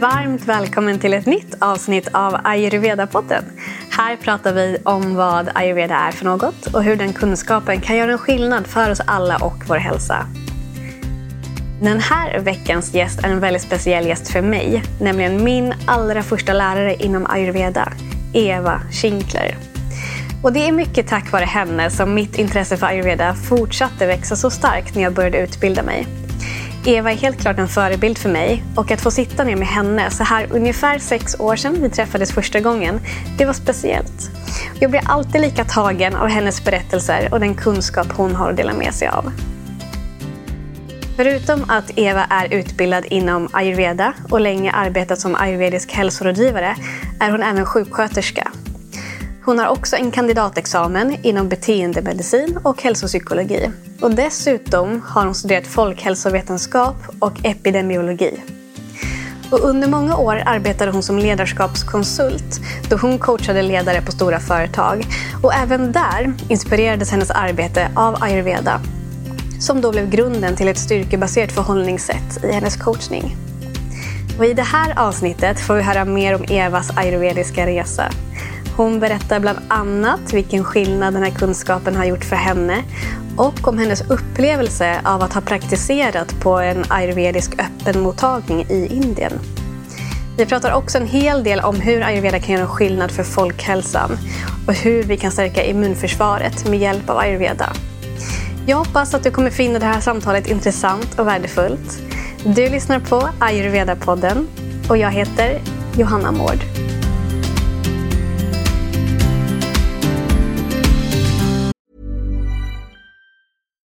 Varmt välkommen till ett nytt avsnitt av Ayurveda-podden. Här pratar vi om vad ayurveda är för något och hur den kunskapen kan göra en skillnad för oss alla och vår hälsa. Den här veckans gäst är en väldigt speciell gäst för mig, nämligen min allra första lärare inom ayurveda, Eva Schinkler. Och det är mycket tack vare henne som mitt intresse för ayurveda fortsatte växa så starkt när jag började utbilda mig. Eva är helt klart en förebild för mig och att få sitta ner med henne så här ungefär sex år sedan vi träffades första gången, det var speciellt. Jag blir alltid lika tagen av hennes berättelser och den kunskap hon har att dela med sig av. Förutom att Eva är utbildad inom ayurveda och länge arbetat som ayurvedisk hälsorådgivare är hon även sjuksköterska. Hon har också en kandidatexamen inom beteendemedicin och hälsopsykologi. Och dessutom har hon studerat folkhälsovetenskap och epidemiologi. Och under många år arbetade hon som ledarskapskonsult då hon coachade ledare på stora företag. Och även där inspirerades hennes arbete av ayurveda som då blev grunden till ett styrkebaserat förhållningssätt i hennes coachning. Och I det här avsnittet får vi höra mer om Evas ayurvediska resa. Hon berättar bland annat vilken skillnad den här kunskapen har gjort för henne och om hennes upplevelse av att ha praktiserat på en ayurvedisk öppenmottagning i Indien. Vi pratar också en hel del om hur ayurveda kan göra skillnad för folkhälsan och hur vi kan stärka immunförsvaret med hjälp av ayurveda. Jag hoppas att du kommer finna det här samtalet intressant och värdefullt. Du lyssnar på Ayurveda-podden och jag heter Johanna Mård.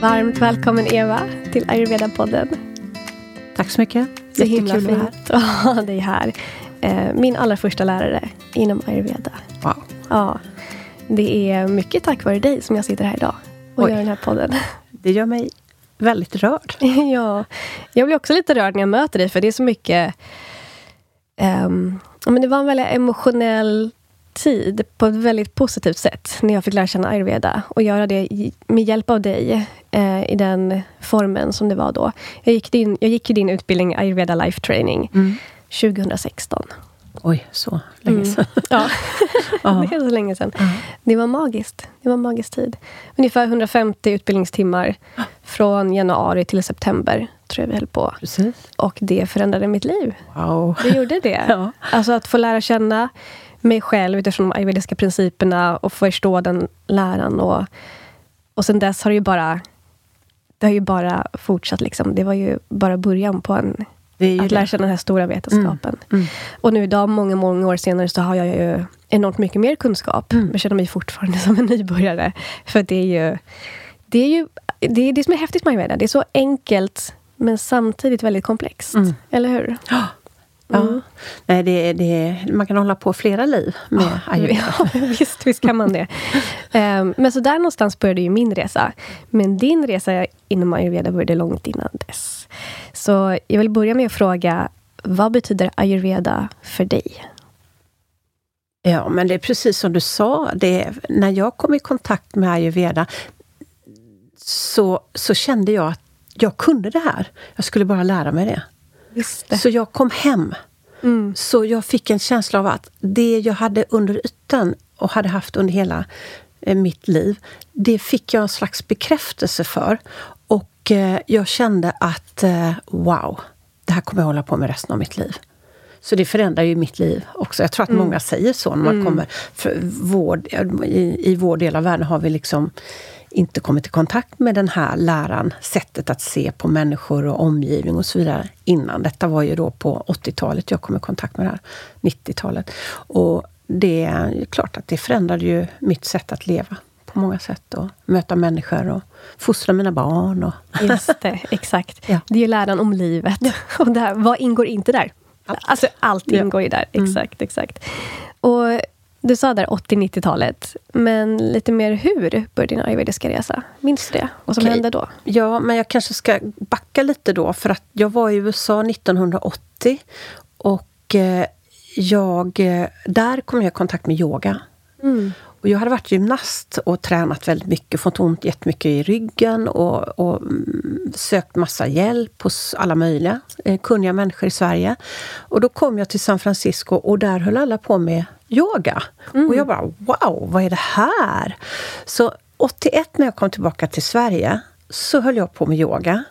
Varmt välkommen Eva till Ayurveda-podden. Tack så mycket. Så himla fint att ha dig här. Eh, min allra första lärare inom ayurveda. Wow. Ja, det är mycket tack vare dig som jag sitter här idag och Oj. gör den här podden. Det gör mig väldigt rörd. ja, jag blir också lite rörd när jag möter dig för det är så mycket... Um, men det var en väldigt emotionell tid på ett väldigt positivt sätt när jag fick lära känna ayurveda och göra det med hjälp av dig eh, i den formen som det var då. Jag gick, din, jag gick din utbildning ayurveda life training mm. 2016. Oj, så länge mm. sedan. Mm. Ja, det är så länge sedan. Mm. Det var magiskt. Det var magisk tid. Ungefär 150 utbildningstimmar från januari till september tror jag vi höll på. Precis. Och det förändrade mitt liv. Wow. Det gjorde det. ja. Alltså att få lära känna mig själv utifrån de ayurvediska principerna och förstå den läran. Och, och sen dess har det ju bara det har ju bara fortsatt. Liksom. Det var ju bara början på en, att lära känna den här stora vetenskapen. Mm. Mm. Och nu idag, många, många år senare, så har jag ju enormt mycket mer kunskap. Mm. Men känner mig fortfarande som en nybörjare. För det är ju det, är ju, det, är det som är häftigt med ayurveda. Det är så enkelt, men samtidigt väldigt komplext. Mm. Eller hur? Ja, Ja. Mm. Nej, det, det, man kan hålla på flera liv med oh, ayurveda. Ja, visst, visst kan man det. um, men så där någonstans började ju min resa. Men din resa inom ayurveda började långt innan dess. Så jag vill börja med att fråga, vad betyder ayurveda för dig? Ja, men det är precis som du sa. Det, när jag kom i kontakt med ayurveda så, så kände jag att jag kunde det här. Jag skulle bara lära mig det. Så jag kom hem. Mm. Så jag fick en känsla av att det jag hade under ytan och hade haft under hela eh, mitt liv, det fick jag en slags bekräftelse för. Och eh, jag kände att eh, wow, det här kommer jag hålla på med resten av mitt liv. Så det förändrar ju mitt liv också. Jag tror att mm. många säger så när man mm. kommer... Vår, i, I vår del av världen har vi liksom inte kommit i kontakt med den här läran, sättet att se på människor och omgivning och så vidare innan. Detta var ju då på 80-talet jag kom i kontakt med det här, 90-talet. Och det är klart att det förändrade ju mitt sätt att leva på många sätt. Och möta människor och fostra mina barn. Och Just det, exakt. Ja. Det är ju läran om livet. Och det här, vad ingår inte där? Allt. Alltså allt ingår ju där. Mm. Exakt, exakt. Och du sa där 80-90-talet. Men lite mer hur började din ayurvediska resa? Minns du det? Vad som Okej. hände då? Ja, men jag kanske ska backa lite då. För att jag var i USA 1980. Och eh, jag, eh, där kom jag i kontakt med yoga. Och jag hade varit gymnast och tränat väldigt mycket, fått ont jättemycket i ryggen och, och mm, sökt massa hjälp hos alla möjliga eh, kunniga människor i Sverige. Och då kom jag till San Francisco och där höll alla på med yoga. Och jag bara wow, vad är det här? Så 81 när jag kom tillbaka till Sverige så höll jag på med yoga.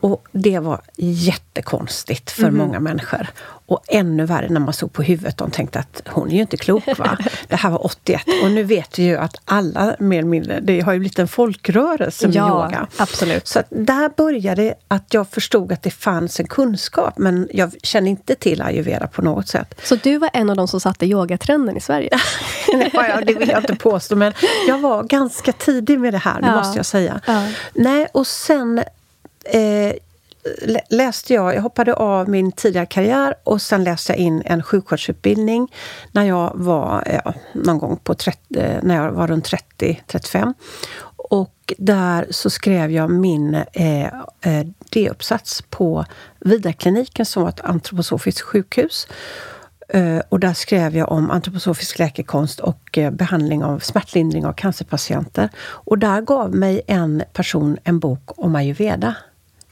Och det var jättekonstigt för många människor. Och ännu värre när man såg på huvudet. De tänkte att hon är ju inte klok va? Det här var 81. Och nu vet vi ju att alla mer eller mindre, det har ju blivit en folkrörelse med Ja, yoga. absolut. Så där började att jag förstod att det fanns en kunskap. Men jag kände inte till ayurveda på något sätt. Så du var en av de som satte yogatrenden i Sverige? Ja, det vill jag inte påstå, men jag var ganska tidig med det här, det Ja. måste jag säga. Ja. Nej, och sen eh, läste jag, jag hoppade av min tidigare karriär och sen läste jag in en sjuksköterskeutbildning när jag var ja, någon gång på 30, eh, när jag var runt 30-35. Och där så skrev jag min eh, eh, D-uppsats på Vidarkliniken som var ett antroposofiskt sjukhus. Eh, Och där skrev jag om antroposofisk läkekonst och eh, behandling av smärtlindring av cancerpatienter. Och där gav mig en person en bok om ayurveda.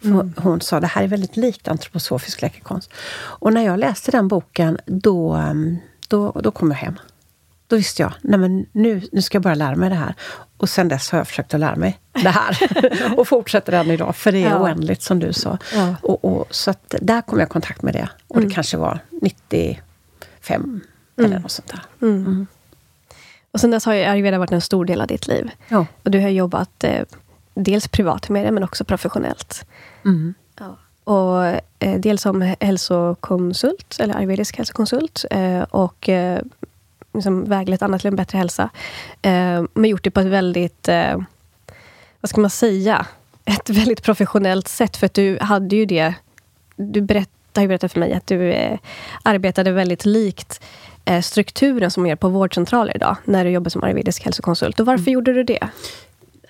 För Hon sa det här är väldigt likt antroposofisk läkekonst. Och när jag läste den boken, då, ehm, då, då kom jag hem. Då visste jag, nej men nu, nu ska jag börja lära mig det här. Och sen dess har jag försökt att lära mig det här. och fortsätter än idag, för det är Ja. oändligt som du sa. Ja. Och, och, så att där kom jag i kontakt med det. Och det kanske var 95 eller något sånt där. Och sen dess har ju ayurveda varit en stor del av ditt liv. Ja. Och du har jobbat eh, dels privat med det, men också professionellt. Mm. Ja. Och eh, dels som hälsokonsult, eller ayurvedisk hälsokonsult. Eh, och eh, liksom väglett andra till en bättre hälsa. Eh, men gjort det på ett väldigt, eh, vad ska man säga, ett väldigt professionellt sätt. För att du hade ju det, du berättade ju berättat för mig att du eh, arbetade väldigt likt eh, strukturen som är på vårdcentraler idag, när du jobbar som ayurvedisk hälsokonsult. Och varför gjorde du det?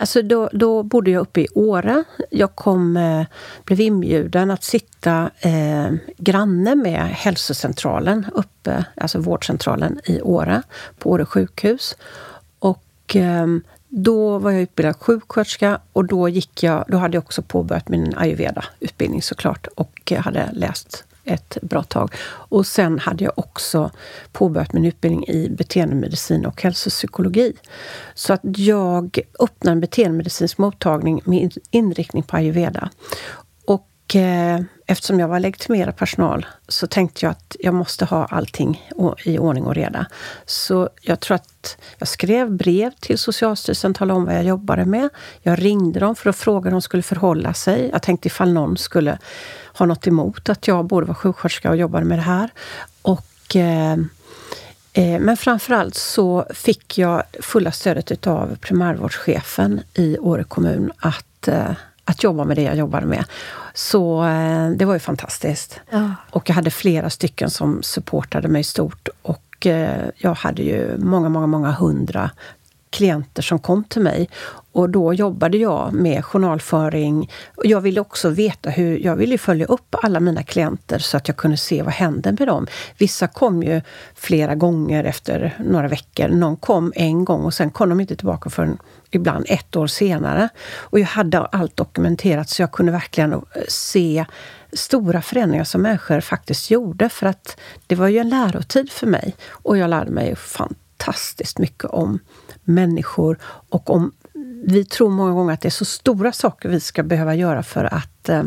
Alltså då, då bodde jag uppe i Åre. Jag kom, eh, blev inbjuden att sitta eh, granne med hälsocentralen uppe, alltså vårdcentralen i Åre, på Åre sjukhus. Och eh, då var jag utbildad sjuksköterska och då, gick jag, då hade jag också påbörjat min ayurveda-utbildning såklart och hade läst ett bra tag. Och sen hade jag också påbörjat min utbildning i beteendemedicin och hälsopsykologi. Så att jag öppnade en beteendemedicinsk mottagning med inriktning på ayurveda. Och eh, eftersom jag var legitimerad personal så tänkte jag att jag måste ha allting i ordning och reda. Så jag tror att jag skrev brev till Socialstyrelsen, talade om vad jag jobbade med. Jag ringde dem för att fråga hur de skulle förhålla sig. Jag tänkte ifall någon skulle ha något emot att jag både var sjuksköterska och jobbade med det här. Och eh, Eh, Men framförallt så fick jag fulla stödet utav primärvårdschefen i Åre kommun att, eh, att jobba med det jag jobbade med. Så eh, det var ju fantastiskt. Ja. Och jag hade flera stycken som supportade mig stort. Och eh, jag hade ju många, många, många hundra klienter som kom till mig. Och då jobbade jag med journalföring. Och jag ville också veta hur... Jag ville följa upp alla mina klienter så att jag kunde se vad hände med dem. Vissa kom ju flera gånger efter några veckor. Någon kom en gång och sen kom de inte tillbaka förrän ibland ett år senare. Och jag hade allt dokumenterat så jag kunde verkligen eh, se stora förändringar som människor faktiskt gjorde. För att det var ju en lärotid för mig. Och jag lärde mig fantastiskt mycket om människor och om vi tror många gånger att det är så stora saker vi ska behöva göra för att eh,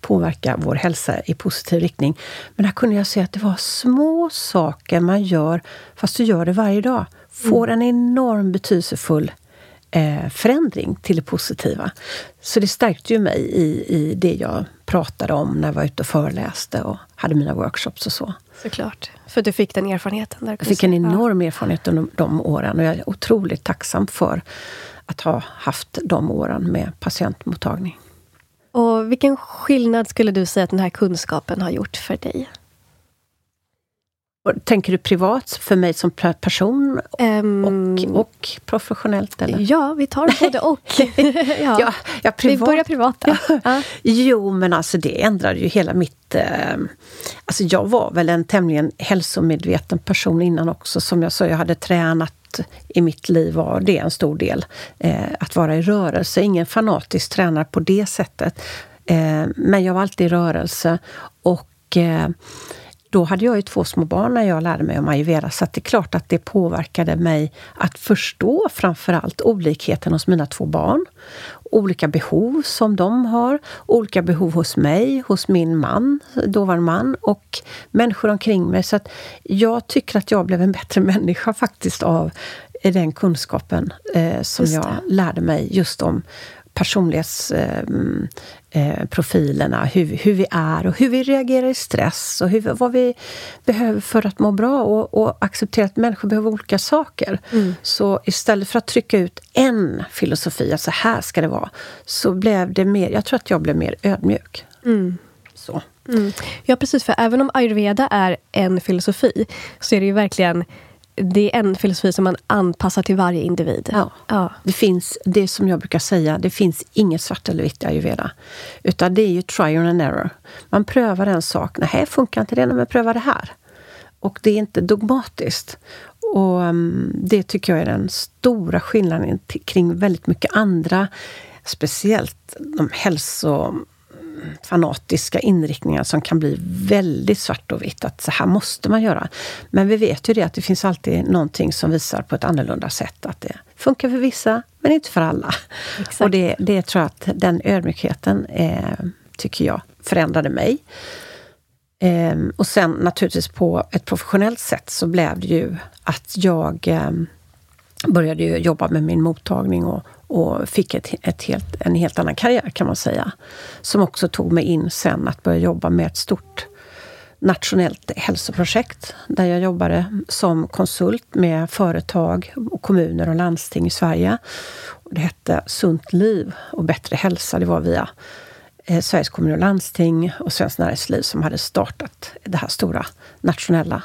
påverka vår hälsa i positiv riktning. Men här kunde jag se att det var små saker man gör, fast du gör det varje dag, får en enorm betydelsefull eh, förändring till det positiva. Så det stärkte ju mig i, i det jag pratade om när jag var ute och föreläste och hade mina workshops och så. Såklart. För du fick den erfarenheten. Där jag fick en enorm erfarenhet under de åren och jag är otroligt tacksam för att ha haft de åren med patientmottagning. Och vilken skillnad skulle du säga att den här kunskapen har gjort för dig? Tänker du privat, för mig som person um, och, och professionellt? Eller? Ja, vi tar både och. ja. ja, ja privat. Vi börjar privat. Ja. Jo, men alltså det ändrade ju hela mitt... Eh, alltså jag var väl en tämligen hälsomedveten person innan också. Som jag sa, jag hade tränat i mitt liv var det en stor del. Eh, att vara i rörelse. Ingen fanatisk tränare på det sättet. Eh, men jag var alltid i rörelse. Och eh, då hade jag ju två små barn när jag lärde mig om ayurveda, så det är klart att det påverkade mig att förstå framförallt olikheten hos mina två barn. Olika behov som de har, olika behov hos mig, hos min man, dåvarande man och människor omkring mig. Så jag tycker att jag blev en bättre människa faktiskt av den kunskapen eh, som jag lärde mig just om personlighetsprofilerna, eh, hur, hur vi är och hur vi reagerar i stress och hur, vad vi behöver för att må bra och, och acceptera att människor behöver olika saker. Mm. Så istället för att trycka ut en filosofi, att så här ska det vara, så blev det mer, jag tror att jag blev mer ödmjuk. Mm. Så. Mm. Ja, precis. För även om ayurveda är en filosofi, så är det ju verkligen det är en filosofi som man anpassar till varje individ. Ja. ja. Det finns, det som jag brukar säga, det finns inget svart eller vitt i ayurveda. Utan det är ju try and error. Man prövar en sak. Nej, funkar inte det? Men pröva det här. Och det är inte dogmatiskt. Och um, Det tycker jag är den stora skillnaden kring väldigt mycket andra, speciellt de hälso fanatiska inriktningar som kan bli väldigt svart och vitt. Att så här måste man göra. Men vi vet ju det att det finns alltid någonting som visar på ett annorlunda sätt. Att det funkar för vissa, men inte för alla. Exakt. Och det, det tror jag att den ödmjukheten, eh, tycker jag, förändrade mig. Eh, och sen naturligtvis på ett professionellt sätt så blev det ju att jag eh, började ju jobba med min mottagning och, och fick ett, ett helt, en helt annan karriär kan man säga. Som också tog mig in sen att börja jobba med ett stort nationellt hälsoprojekt där jag jobbade som konsult med företag, och kommuner och landsting i Sverige. Det hette Sunt liv och bättre hälsa. Det var via eh, Sveriges kommuner och landsting och Svenskt Näringsliv som hade startat den här stora nationella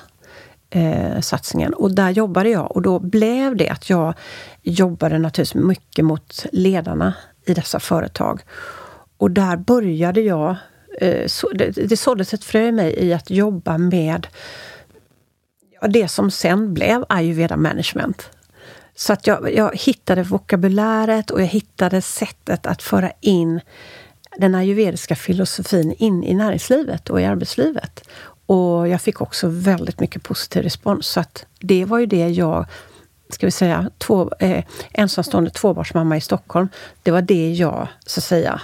eh, satsningen. Och där jobbade jag och då blev det att jag jobbade naturligtvis mycket mot ledarna i dessa företag. Och där började jag, eh, så, det, det såddes ett frö i mig i att jobba med det som sen blev ayurveda management. Så att jag, jag hittade vokabuläret och jag hittade sättet att föra in den ayurvediska filosofin in i näringslivet och i arbetslivet. Och jag fick också väldigt mycket positiv respons. Så att det var ju det jag, ska vi säga, två, eh, ensamstående tvåbarnsmamma i Stockholm. Det var det jag, så att säga,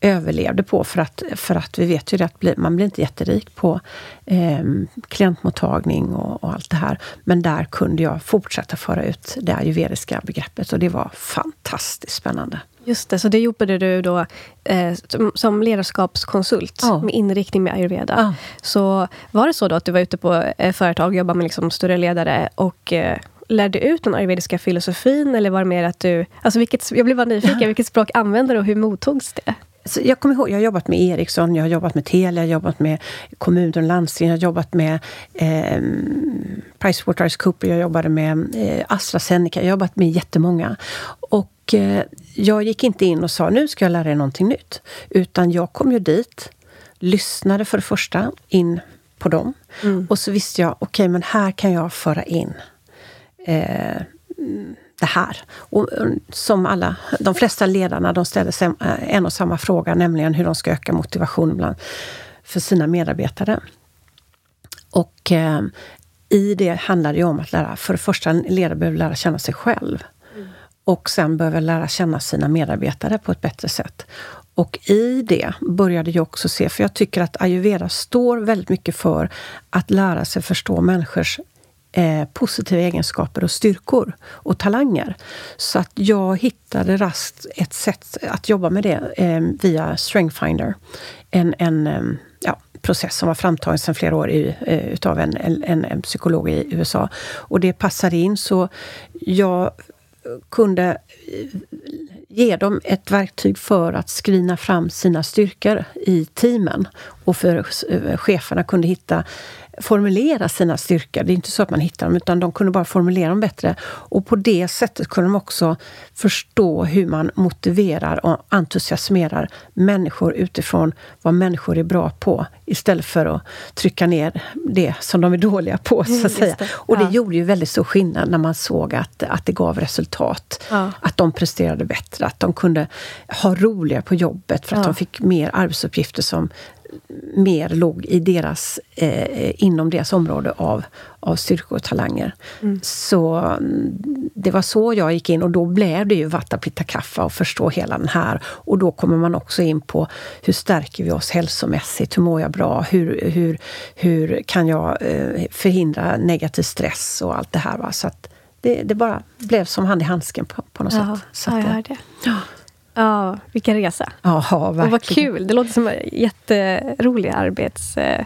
överlevde på. För att, för att vi vet ju att man blir inte jätterik på eh, klientmottagning och, och, allt det här. Men där kunde jag fortsätta föra ut det ayurvediska begreppet och det var fantastiskt spännande. Just det, så det jobbade du då eh, som, som ledarskapskonsult ja. med inriktning med ayurveda. Ja. Så var det så då att du var ute på eh, företag och jobbade med liksom större ledare och eh, lärde ut den ayurvediska filosofin? Eller var det mer att du... Alltså vilket, jag blev bara nyfiken, vilket språk använde du och hur mottogs det? Så jag kommer ihåg, jag har jobbat med Ericsson, jag har jobbat med Telia, jag har jobbat med kommuner och landsting, jag har jobbat med eh, PricewaterhouseCoopers, jag jobbade med eh, AstraZeneca, jag har jobbat med jättemånga. Och eh, jag gick inte in och sa nu ska jag lära dig någonting nytt. Utan jag kom ju dit, lyssnade för det första in på dem. Mm. Och så visste jag, okej okay, men här kan jag föra in eh, det här. Och som alla, de flesta ledarna de ställer sig eh, en och samma fråga, nämligen hur de ska öka motivationen bland, för sina medarbetare. Och eh, i det handlar det om att lära, för det första, en ledare behöver lära känna sig själv. Mm. Och sen behöver lära känna sina medarbetare på ett bättre sätt. Och i det började jag också se, för jag tycker att ayurveda står väldigt mycket för att lära sig förstå människors eh, positiva egenskaper och styrkor och talanger. Så att jag hittade raskt ett sätt att jobba med det eh, via Strengthfinder. En, en eh, ja, process som var framtagen sedan flera år i, eh, utav en, en, en, psykolog i USA. Och det passade in så jag kunde eh, ge dem ett verktyg för att skrina fram sina styrkor i teamen. Och för eh, cheferna kunde hitta formulera sina styrkor. Det är inte så att man hittar dem, utan de kunde bara formulera dem bättre. Och på det sättet kunde de också förstå hur man motiverar och entusiasmerar människor utifrån vad människor är bra på, istället för att trycka ner det som de är dåliga på, så att mm, säga. Det. Och det gjorde ju väldigt stor skillnad när man såg att, att det gav resultat. Ja. Att de presterade bättre, att de kunde ha roligare på jobbet för att ja. de fick mer arbetsuppgifter som mer låg i deras, eh, inom deras område av, av styrkor och talanger. Mm. Så mm, det var så jag gick in och då blev det ju Vata Pitta Kaffa och förstå hela den här. Och då kommer man också in på hur stärker vi oss hälsomässigt? Hur mår jag bra? Hur, hur, hur kan jag eh, förhindra negativ stress och allt det här. Va? Så att det, det bara blev som hand i handsken på, på något Jaha, sätt. Så ja, jag hör det. Ja. Ja, vilken resa. Jaha, verkligen. Och vad kul! Det låter som en jätterolig arbets... Eh,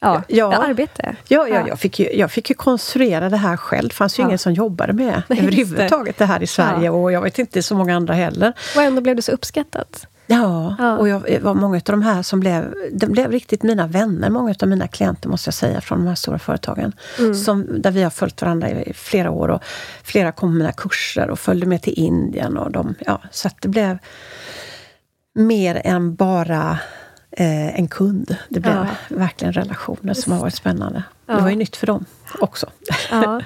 ja, ja, arbete. Ja, ja, Jag, fick ju, jag fick ju konstruera det här själv. Det fanns ju ja. ingen som jobbade med Nej, överhuvudtaget det här i Sverige. Ja. Och jag vet inte så många andra heller. Och ändå blev det så uppskattat. Ja, ja, och jag var många av de här som blev, de blev riktigt mina vänner. Många av mina klienter måste jag säga från de här stora företagen. Mm. Som, där vi har följt varandra i flera år och flera kom med mina kurser och följde med till Indien. Och de, ja, så det blev mer än bara eh, en kund. Det blev ja. verkligen relationer som har varit spännande. Ja. Det var ju nytt för dem också.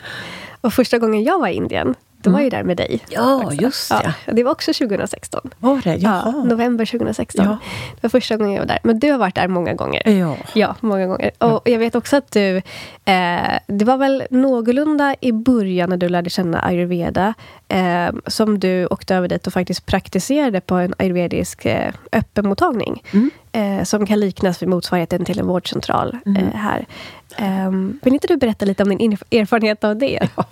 Och första gången jag var i Indien, då var ju där med dig. Ja, också. just det. Ja, det var också 2016. Var det? Jaha. Ja, november 2016. Ja. Det var första gången jag var där. Men du har varit där många gånger. Ja. Ja, många gånger. Och jag vet också att du... Eh, det var väl någorlunda i början när du lärde känna ayurveda eh, som du åkte över dit och faktiskt praktiserade på en ayurvedisk eh, öppenmottagning. Mm. Eh, som kan liknas vid motsvarigheten till en vårdcentral mm. eh, här. Um, vill inte du berätta lite om din erfarenhet av det? Ja,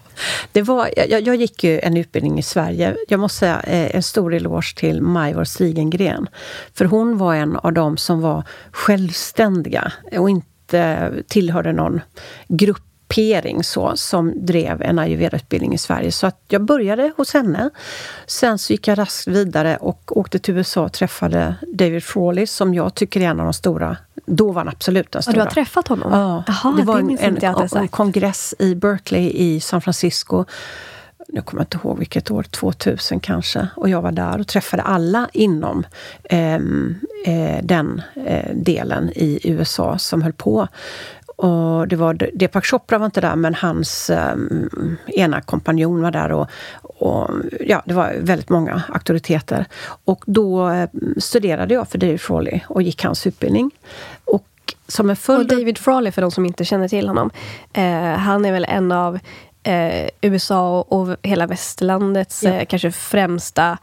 det var, jag, jag, gick ju en utbildning i Sverige. Jag måste säga eh, en stor eloge till Majvor Stigengren. För hon var en av dem som var självständiga och inte tillhörde någon grupp så, som drev en ayurveda-utbildning i Sverige. Så att jag började hos henne. Sen så gick jag raskt vidare och åkte till USA och träffade David Frawley som jag tycker är en av de stora då var han absolut den stora. Och du har träffat honom? Ja. Aha, det var det en, en, en kongress i Berkeley i San Francisco. Nu kommer jag inte ihåg vilket år, 2000 kanske. Och jag var där och träffade alla inom eh, eh, den eh, delen i USA som höll på. Och det var, Deepak Chopra var inte där, men hans um, ena kompanjon var där. Och, och, ja, det var väldigt många auktoriteter. Och då um, studerade jag för David Frawley och gick hans utbildning. Och som en följd... Och David Frawley, för de som inte känner till honom, eh, han är väl en av eh, USA och hela västerlandets ja. eh, kanske främsta,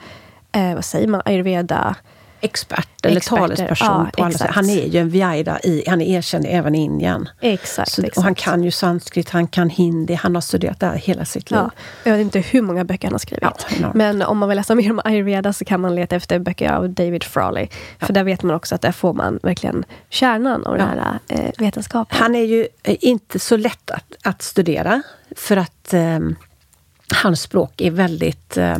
eh, vad säger man, ayurveda expert eller Experter. talesperson. Ja, på alla Han är ju en Vyaida, i, han är erkänd även i Indien. Exakt, så, exakt. Och han kan ju sanskrit, han kan hindi, han har studerat det här hela sitt liv. Ja, jag vet inte hur många böcker han har skrivit. Ja, Men om man vill läsa mer om ayurveda så kan man leta efter böcker av David Frawley. För där vet man också att där får man verkligen kärnan av den här eh, vetenskapen. Han är ju eh, inte så lätt att, att studera för att eh, hans språk är väldigt eh,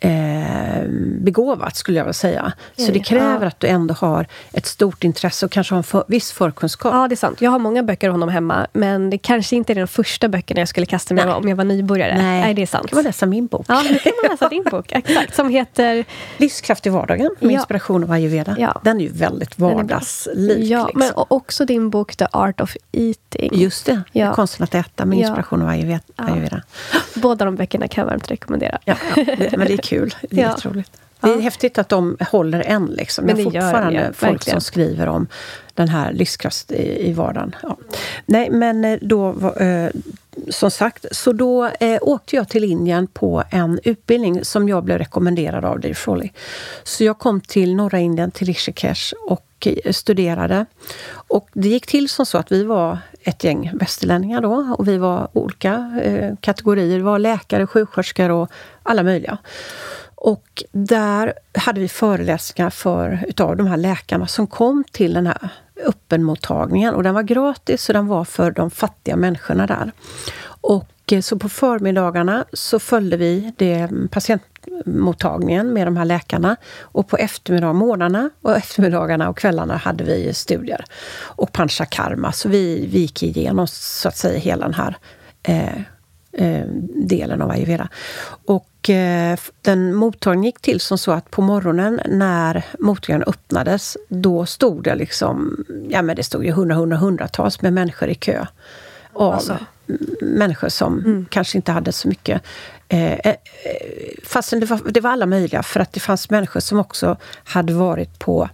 eh, begåvat, skulle jag vilja säga. Så det kräver ja. att du ändå har ett stort intresse och kanske har en för, viss förkunskap. Ja, det är sant. Jag har många böcker av honom hemma, men det kanske inte är de första böckerna jag skulle kasta mig om jag var nybörjare. Nej. Nej, det är sant. kan man läsa min bok. Ja, nu kan man läsa din bok. Exakt. Som heter... Livskraft i vardagen, med ja. inspiration av ayurveda. Ja. Den är ju väldigt vardagslik. Ja, liksom. men också din bok The Art of Eating. Just det, ja. konsten att äta med inspiration av ayurveda. Båda de böckerna kan jag varmt rekommendera. Ja, men det kul. Det är ja. jätteroligt. Det är ja. häftigt att de håller än. Liksom. Men det är fortfarande gör, ja, folk verkligen. som skriver om den här livskraft i, i vardagen. Ja. Nej, men eh, då... Eh, som sagt, så då eh, åkte jag till Indien på en utbildning som jag blev rekommenderad av Dave Frawley. Så jag kom till norra Indien, till Rishikesh och studerade. Och det gick till som så att vi var ett gäng västerlänningar då och vi var olika eh, kategorier. Det var läkare, sjuksköterskor och alla möjliga. Och där hade vi föreläsningar för, utav de här läkarna som kom till den här öppenmottagningen. Och den var gratis och den var för de fattiga människorna där. Och eh, så på förmiddagarna så följde vi det mm, patient patientmottagningen med de här läkarna. Och på eftermiddag, morgnarna och eftermiddagarna och kvällarna hade vi studier. Och panchakarma. Så vi, vi gick igenom så att säga hela den här eh, eh, delen av ayurveda. Och eh, den mottagningen gick till som så att på morgonen när mottagningen öppnades, då stod det liksom, ja men det stod ju hundra, hundra, hundratals med människor i kö. Av alltså. människor som mm. kanske inte hade så mycket Eh, eh, fastän det var, det var alla möjliga, för att det fanns människor som också hade varit på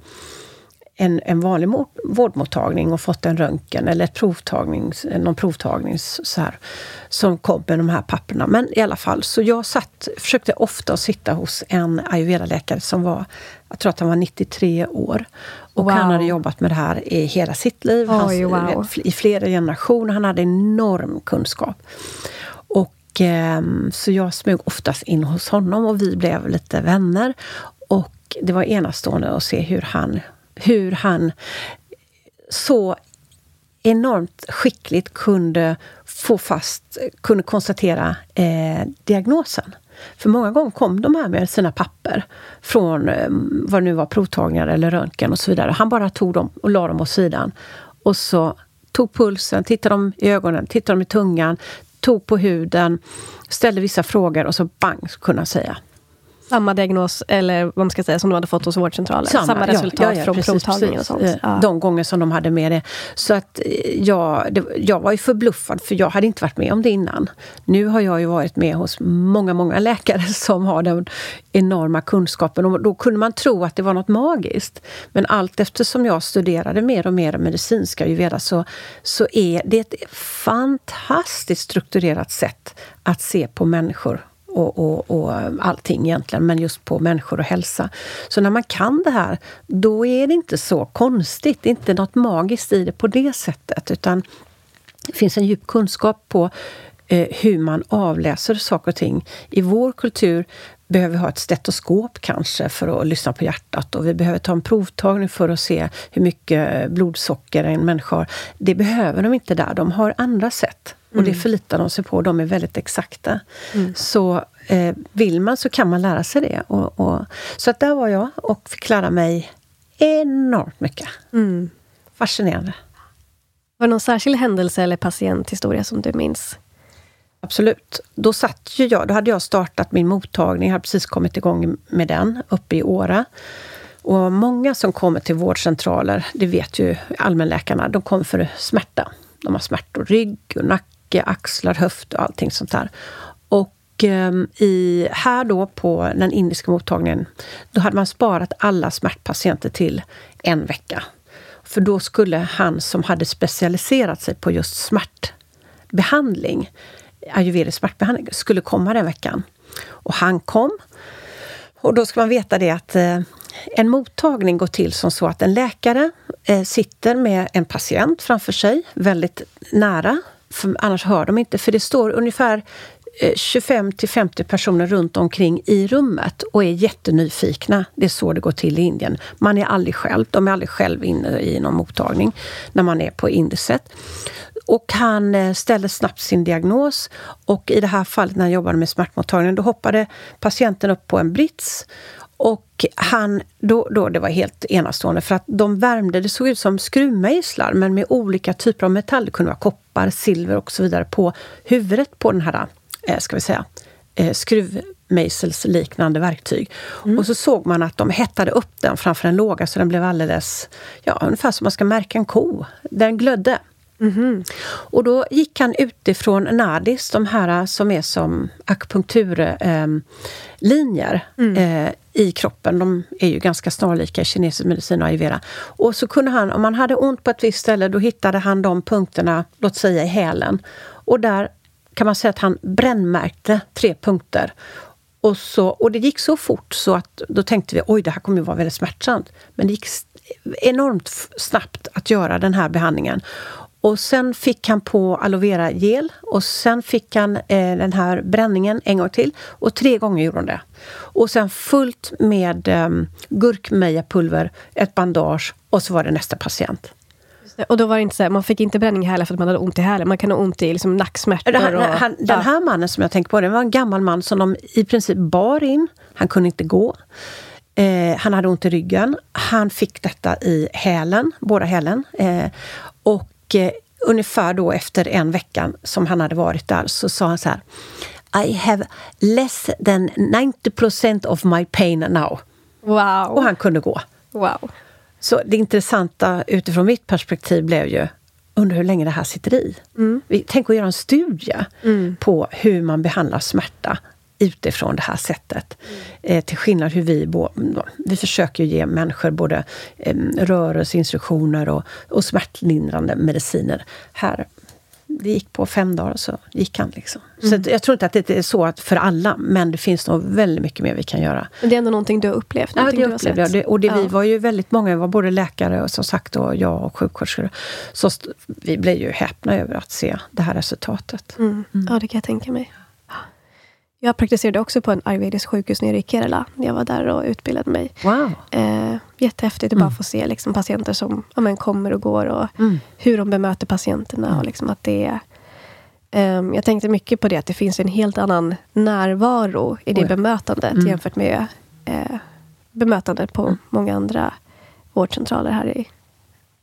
en, en vanlig vårdmottagning och fått en röntgen eller ett provtagning, någon provtagning så här, som kom med de här papperna. Men i alla fall, så jag satt, försökte ofta sitta hos en ayurveda-läkare som var, jag tror att han var 93 år. Och wow. han hade jobbat med det här i hela sitt liv, Oj, wow. i flera generationer. Han hade enorm kunskap. Och, ehm, så jag smög oftast in hos honom och vi blev lite vänner. Och det var enastående att se hur han hur han så enormt skickligt kunde få fast, kunde konstatera eh, diagnosen. För många gånger kom de här med sina papper från eh, vad det nu var, provtagningar eller röntgen och så vidare. Han bara tog dem och la dem åt sidan. Och så tog pulsen, tittade dem i ögonen, tittade dem i tungan, tog på huden, ställde vissa frågor och så bang, kunna han säga samma diagnos, eller vad man ska säga, som de hade fått hos vårdcentralen? Samma, samma resultat ja, ja, från precis, provtagningen och sånt? Ja. De gånger som de hade med det. Så att eh, jag, det, jag var ju förbluffad, för jag hade inte varit med om det innan. Nu har jag ju varit med hos många, många läkare som har den enorma kunskapen. Och då kunde man tro att det var något magiskt. Men allt eftersom jag studerade mer och mer medicinska ayurveda så, så är det ett fantastiskt strukturerat sätt att se på människor och, och, och allting egentligen, men just på människor och hälsa. Så när man kan det här, då är det inte så konstigt. Det är inte något magiskt i det på det sättet, utan det finns en djup kunskap på eh, hur man avläser saker och ting. I vår kultur behöver ha ett stetoskop kanske för att lyssna på hjärtat och vi behöver ta en provtagning för att se hur mycket blodsocker en människa har. Det behöver de inte där, de har andra sätt. Och det mm. förlitar de sig på, de är väldigt exakta. Mm. Så eh, vill man så kan man lära sig det. Och, och, så att där var jag och fick lära mig enormt mycket. Mm. Fascinerande. Var det någon särskild händelse eller patienthistoria som du minns? Absolut. Då satt ju jag, då hade jag startat min mottagning, jag hade precis kommit igång med den uppe i Åre. Och många som kommer till vårdcentraler, det vet ju allmänläkarna, de kommer för smärta. De har smärtor, rygg och nacke axlar, höft och allting sånt där. Och ehm, i, här då på den indiska mottagningen, då hade man sparat alla smärtpatienter till en vecka. För då skulle han som hade specialiserat sig på just smärtbehandling, ayurvedisk smärtbehandling, skulle komma den veckan. Och han kom. Och då ska man veta det att eh, en mottagning går till som så att en läkare eh, sitter med en patient framför sig, väldigt nära för annars hör de inte. För det står ungefär eh, 25 till 50 personer runt omkring i rummet och är jättenyfikna. Det är så det går till i Indien. Man är aldrig själv. De är aldrig själv inne i någon mottagning när man är på indiset. Och han eh, ställde snabbt sin diagnos och i det här fallet när han jobbade med smärtmottagningen, då hoppade patienten upp på en brits och han, då, då, det var helt enastående för att de värmde, det såg ut som skruvmejslar men med olika typer av metall. Det kunde vara koppar, silver och så vidare på huvudet på den här, eh, ska vi säga, eh, skruvmejselsliknande verktyg. Mm. Och så såg man att de hettade upp den framför en låga så den blev alldeles, ja ungefär som man ska märka en ko. Den glödde. Mm. Och då gick han utifrån Nadis, de här som är som akupunkturlinjer eh, mm. eh, i kroppen. De är ju ganska snarlika kinesisk medicin och ayurveda. Och så kunde han, om man hade ont på ett visst ställe, då hittade han de punkterna, låt säga i hälen. Och där kan man säga att han brännmärkte tre punkter. Och, så, och det gick så fort så att då tänkte vi oj, det här kommer ju vara väldigt smärtsamt. Men det gick enormt snabbt att göra den här behandlingen. Och sen fick han på aloe vera gel och sen fick han eh, den här bränningen en gång till. Och tre gånger gjorde hon det. Och sen fullt med eh, gurkmejapulver, ett bandage och så var det nästa patient. Och då var det inte så här, man fick inte bränning i hälen för att man hade ont i hälen. Man kan ha ont i liksom nacksmärtor. Den, och, han, den här mannen som jag tänker på, det var en gammal man som de i princip bar in. Han kunde inte gå. Eh, han hade ont i ryggen. Han fick detta i hälen, båda hälen. Eh, och eh, ungefär då efter en vecka som han hade varit där så sa han så här I have less than 90% of my pain now. Wow. Och han kunde gå. Wow. Så det intressanta utifrån mitt perspektiv blev ju undrar hur länge det här sitter i. Mm. Tänk att göra en studie mm. på hur man behandlar smärta utifrån det här sättet. Mm. Eh, till skillnad hur vi, bo, vi försöker ge människor både eh, rörelseinstruktioner och, och smärtlindrande mediciner. Här det gick på fem dagar så gick han. Liksom. Mm. Så jag tror inte att det är så att för alla, men det finns nog väldigt mycket mer vi kan göra. Men det är ändå någonting du har upplevt? Ja, det upplevde jag. Det, och det, ja. vi var ju väldigt många, var både läkare och som sagt och jag och sjuksköterskor. Så vi blev ju häpna över att se det här resultatet. Mm. Mm. Ja, det kan jag tänka mig. Jag praktiserade också på en ayurvedisk sjukhus nere i Kerala. Jag var där och utbildade mig. Wow. Eh, jättehäftigt att mm. bara få se liksom, patienter som ja, men, kommer och går och mm. hur de bemöter patienterna. Mm. Och liksom att det är, eh, jag tänkte mycket på det, att det finns en helt annan närvaro i det oh ja. bemötandet mm. jämfört med eh, bemötandet på mm. många andra vårdcentraler här i,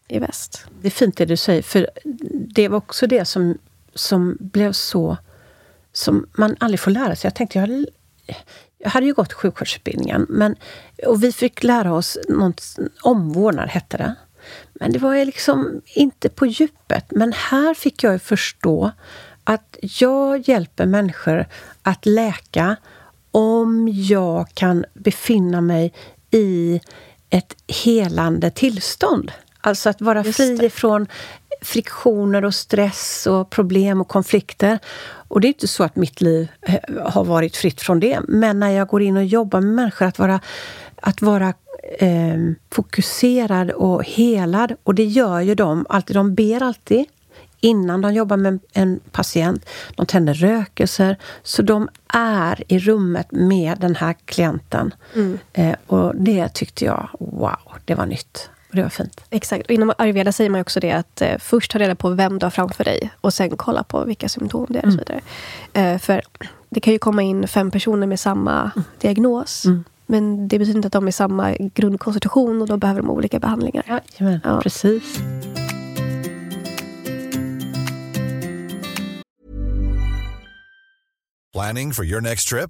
i väst. Det är fint det du säger, för det var också det som, som blev så som man aldrig får lära sig. Jag tänkte, jag hade, jag hade ju gått sjuksköterskeutbildningen, men, och vi fick lära oss något, omvårdnad, hette det. Men det var liksom inte på djupet. Men här fick jag förstå att jag hjälper människor att läka om jag kan befinna mig i ett helande tillstånd. Alltså att vara fri från friktioner och stress och problem och konflikter. Och det är inte så att mitt liv eh, har varit fritt från det. Men när jag går in och jobbar med människor, att vara, att vara eh, fokuserad och helad. Och det gör ju de alltid. De ber alltid innan de jobbar med en patient. De tänder rökelser. Så de är i rummet med den här klienten. Mm. Eh, och det tyckte jag, wow, det var nytt. Och det var fint. Exakt. Och inom ayurveda säger man också det att eh, först ta reda på vem du har framför dig och sen kolla på vilka symptom det är. Och så mm. vidare. Eh, för det kan ju komma in fem personer med samma mm. diagnos. Mm. Men det betyder inte att de är samma grundkonstitution och då behöver de olika behandlingar. Ja, ja. precis. Planning for your next trip?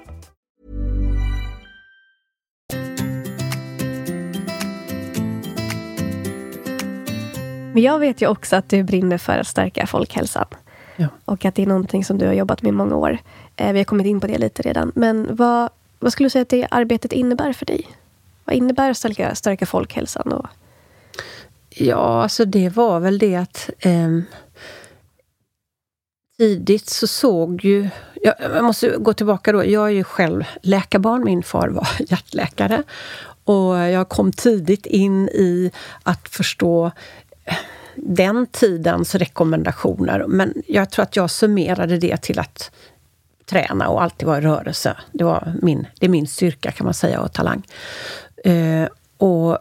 Men jag vet ju också att du brinner för att stärka folkhälsan. Ja. Och att det är någonting som du har jobbat med i många år. Eh, vi har kommit in på det lite redan. Men vad, vad skulle du säga att det arbetet innebär för dig? Vad innebär att stärka, stärka folkhälsan? Och... Ja, alltså det var väl det att eh, tidigt så såg ju... Jag, jag måste gå tillbaka då. Jag är ju själv läkarbarn. Min far var hjärtläkare. Och jag kom tidigt in i att förstå den tidens rekommendationer. Men jag tror att jag summerade det till att träna och alltid vara i rörelse. Det, var min, det är min styrka kan man säga och talang. Eh, och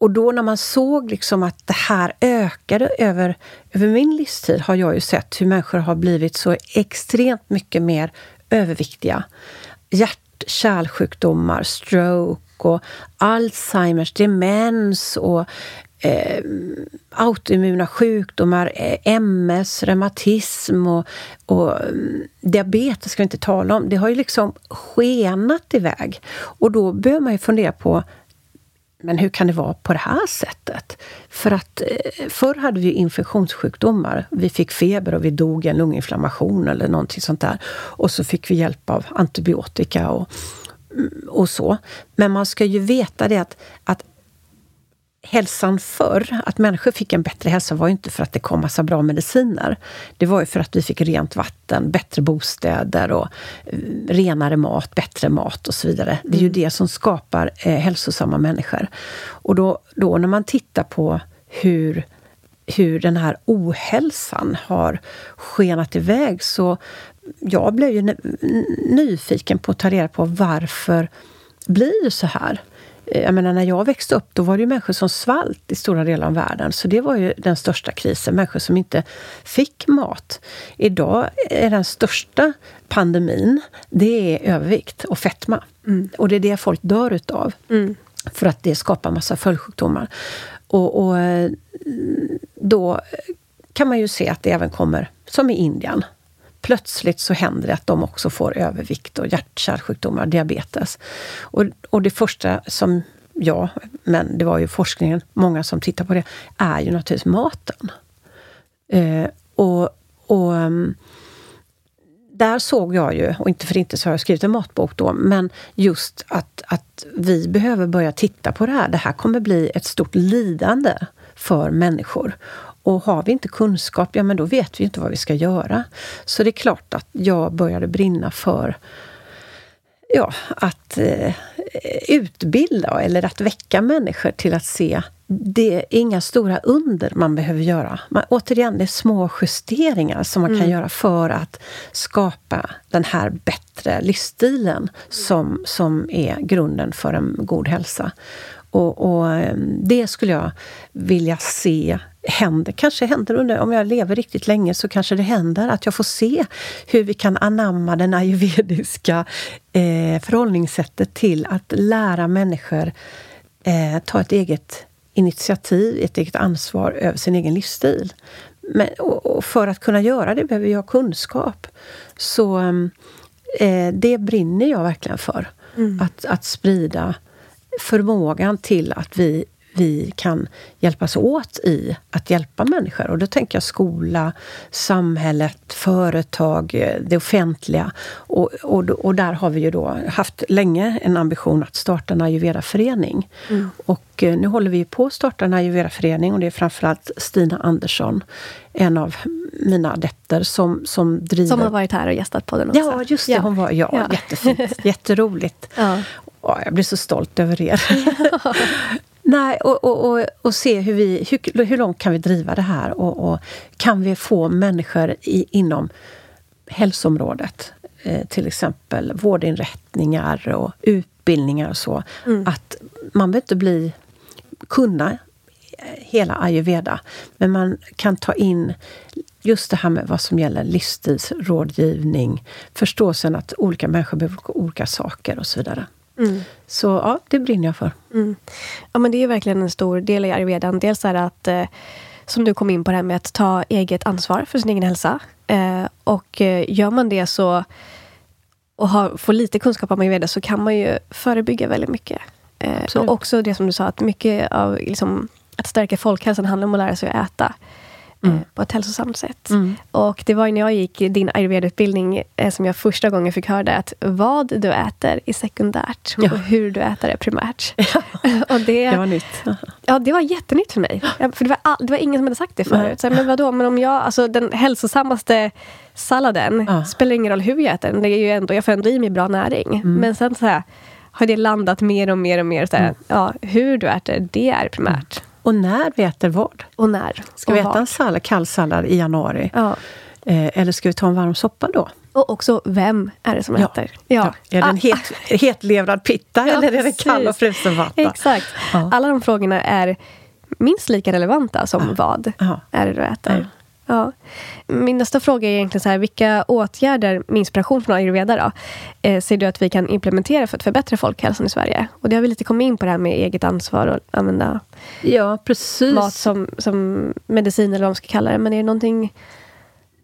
och då när man såg liksom att det här ökade över, över min livstid har jag ju sett hur människor har blivit så extremt mycket mer överviktiga. Hjärt-kärlsjukdomar, stroke och Alzheimers, demens och eh, autoimmuna sjukdomar, eh, MS, reumatism och, och mm, diabetes ska vi inte tala om. Det har ju liksom skenat iväg. Och då bör man ju fundera på men hur kan det vara på det här sättet? För att eh, förr hade vi infektionssjukdomar. Vi fick feber och vi dog i en lunginflammation eller någonting sånt där. Och så fick vi hjälp av antibiotika och, mm, och så. Men man ska ju veta det att, att hälsan förr, att människor fick en bättre hälsa var ju inte för att det kom massa bra mediciner. Det var ju för att vi fick rent vatten, bättre bostäder och eh, renare mat, bättre mat och så vidare. Det är ju mm. det som skapar eh, hälsosamma människor. Och då, då när man tittar på hur hur den här ohälsan har skenat iväg så jag blev ju nyfiken på att ta reda på varför blir det så här? Eh, jag menar, när jag växte upp då var det ju människor som svalt i stora delar av världen. Så det var ju den största krisen. Människor som inte fick mat. Idag är den största pandemin, det är övervikt och fetma. Mm. Och det är det folk dör utav. Mm. För att det skapar massa följdsjukdomar. Och, och eh, då kan man ju se att det även kommer, som i Indien, plötsligt så händer det att de också får övervikt och hjärt-kärlsjukdomar, diabetes. Och, och det första som jag, men det var ju forskningen, många som tittar på det, är ju naturligtvis maten. Eh, och, och um, där såg jag ju, och inte för inte så har jag skrivit en matbok då, men just att, att vi behöver börja titta på det här. Det här kommer bli ett stort lidande för människor. Och har vi inte kunskap, ja men då vet vi inte vad vi ska göra. Så det är klart att jag började brinna för ja, att eh, utbilda eller att väcka människor till att se det är inga stora under man behöver göra. Man, återigen, det är små justeringar som man mm. kan göra för att skapa den här bättre livsstilen som, som är grunden för en god hälsa. Och, och, ehm, det skulle jag vilja se händer. Kanske händer under, om jag lever riktigt länge så kanske det händer att jag får se hur vi kan anamma den ayurvediska eh, förhållningssättet till att lära människor eh, ta ett eget initiativ, ett eget ansvar över sin egen livsstil. Men, och, och för att kunna göra det behöver jag kunskap. Så eh, det brinner jag verkligen för. Mm. Att, att sprida förmågan till att vi, vi kan hjälpas åt i att hjälpa människor. Och då tänker jag skola, samhället, företag, det offentliga. Och, och, och där har vi ju då haft länge en ambition att starta en ayurveda-förening. Mm. Och eh, nu håller vi på att starta en ayurveda-förening och det är framförallt Stina Andersson, en av mina adepter som, som driver... Som har varit här och gästat podden också. Ja, just det. Ja. Hon var, ja, ja. Jättefint. Jätteroligt. Ja. Oh, jag blir så stolt över er. Nej, och, och, och, och, se hur, vi, hur, hur långt kan vi driva det här och, och kan vi få människor i, inom hälsoområdet, eh, till exempel vårdinrättningar och utbildningar och så, mm. att man behöver inte bli, kunna hela ayurveda, men man kan ta in just det här med vad som gäller livsstilsrådgivning, förståelsen att olika människor behöver olika saker och så vidare. Mm. Så ja, det brinner jag för. Mm. Ja, men det är verkligen en stor del i ayurvedan. Dels är det att, eh, som du kom in på det här med att ta eget ansvar för sin egen hälsa. Eh, och eh, gör man det så och har, får lite kunskap om ayurveda så kan man ju förebygga väldigt mycket. Eh, och också det som du sa, att mycket av liksom, att stärka folkhälsan handlar om att lära sig att äta. Eh, mm. på ett hälsosamt sätt. Mm. Och det var när jag gick din ayurveda-utbildning eh, som jag första gången fick höra att vad du äter är sekundärt ja. och hur du äter är primärt. Ja. och det, det var nytt. Ja, det var jättenytt för mig. För det var, all, det var ingen som hade sagt det förut. Så, men vadå, men om jag, alltså den hälsosammaste salladen, ja. spelar ingen roll hur jag äter den. Det är ju ändå, jag får ändå i mig bra näring. Mm. Men sen så här, har det landat mer och mer och mer. Så här, mm. ja, hur du äter, det är primärt. Och när vi äter vad. Och när. Ska vi äta en sallad, kall sallad i januari? Ja. Eh, eller ska vi ta en varm soppa då? Och också, vem är det som Ja. äter? Ja. Är det en Ah, het, hetlevrad pitta Ja, eller är det kall och frusen vatten? Exakt. Ja. Alla de frågorna är minst lika relevanta som vad Ja. är det du äter. Ja. Min nästa fråga är egentligen så här, vilka åtgärder med inspiration från ayurveda då, eh, ser du att vi kan implementera för att förbättra folkhälsan i Sverige? Och det har vi lite kommit in på det här med eget ansvar och använda Ja, precis. mat som, som medicin eller vad man ska kalla det. Men är det någonting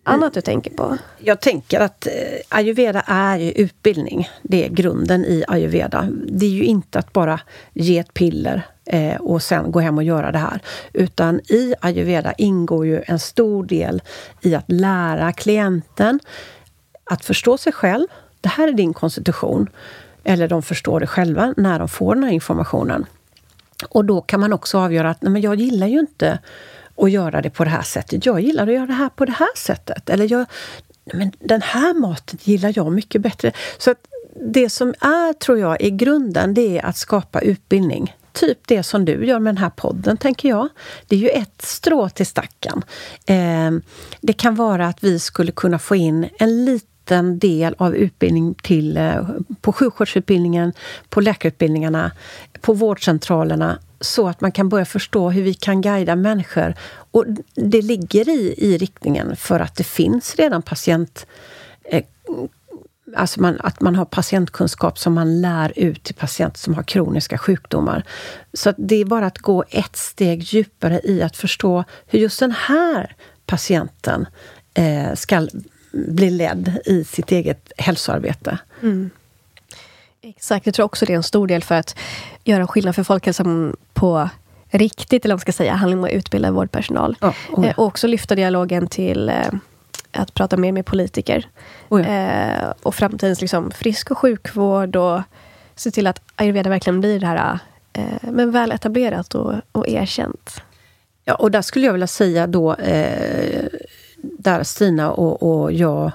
annat du tänker på? Jag tänker att eh, ayurveda är ju utbildning. Det är grunden i ayurveda. Det är ju inte att bara ge ett piller eh, och sen gå hem och göra det här. Utan i ayurveda ingår ju en stor del i att lära klienten att förstå sig själv. Det här är din konstitution. Eller de förstår det själva när de får den här informationen. Och då kan man också avgöra att nej, men jag gillar ju inte att göra det på det här sättet. Jag gillar att göra det här på det här sättet. Eller jag, nej, men den här maten gillar jag mycket bättre. Så att det som är, tror jag, i grunden, det är att skapa utbildning. Typ det som du gör med den här podden, tänker jag. Det är ju ett strå till stacken. Eh, det kan vara att vi skulle kunna få in en liten del av utbildning till, eh, på sjuksköterskeutbildningen, på läkarutbildningarna, på vårdcentralerna så att man kan börja förstå hur vi kan guida människor. Och det ligger i, i riktningen för att det finns redan patient... Eh, alltså man, att man har patientkunskap som man lär ut till patienter som har kroniska sjukdomar. Så det är bara att gå ett steg djupare i att förstå hur just den här patienten eh, ska bli ledd i sitt eget hälsoarbete. Exakt, jag tror också det är en stor del för att göra skillnad för folkhälsan på riktigt, eller vad man ska säga, handlar om att utbilda vårdpersonal. Ja, oh ja. Eh, Och också lyfta dialogen till eh, att prata mer med politiker. Oh ja. Eh, och framtidens liksom, frisk och sjukvård och se till att ayurveda verkligen blir det här eh, men väl etablerat och, och erkänt. Ja, och där skulle jag vilja säga då, eh, där Stina och, och jag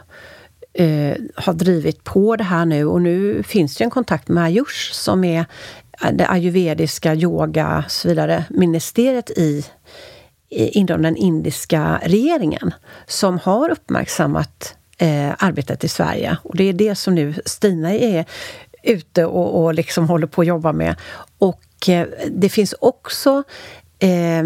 eh, har drivit på det här nu och nu finns det en kontakt med Ayush som är det ayurvediska yoga och så vidare, ministeriet i, i inom den indiska regeringen som har uppmärksammat eh, arbetet i Sverige. Och det är det som nu Stina är ute och, och liksom håller på att jobba med. Och eh, det finns också eh,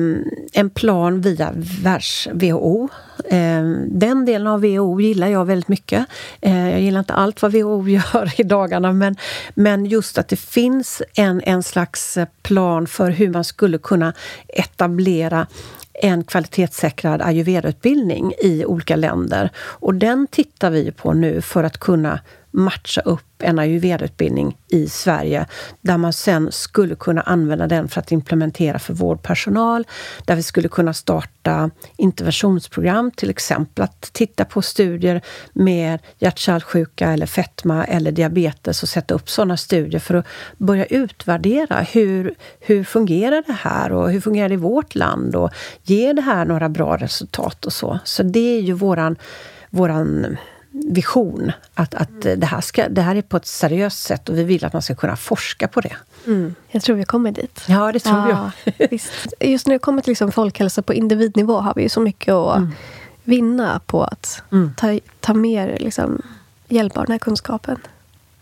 en plan via världs-WHO. Eh, den delen av WHO gillar jag väldigt mycket. Eh, jag gillar inte allt vad WHO gör i dagarna men, men just att det finns en, en slags plan för hur man skulle kunna etablera en kvalitetssäkrad ayurvedautbildning i olika länder. Och den tittar vi på nu för att kunna matcha upp en ayurveda-utbildning i Sverige där man sen skulle kunna använda den för att implementera för vårdpersonal. Där vi skulle kunna starta interventionsprogram, till exempel att titta på studier med hjärt-kärlsjuka eller fetma eller diabetes och sätta upp sådana studier för att börja utvärdera hur, hur fungerar det här och hur fungerar det i vårt land och ger det här några bra resultat och så. Så det är ju våran, våran vision. Att, att det, här ska, det här är på ett seriöst sätt och vi vill att man ska kunna forska på det. Jag tror vi kommer dit. Ja, det tror Ja, visst. Just när det kommer till liksom folkhälsa på individnivå har vi ju så mycket att vinna på att ta, ta mer liksom, hjälp av den här kunskapen.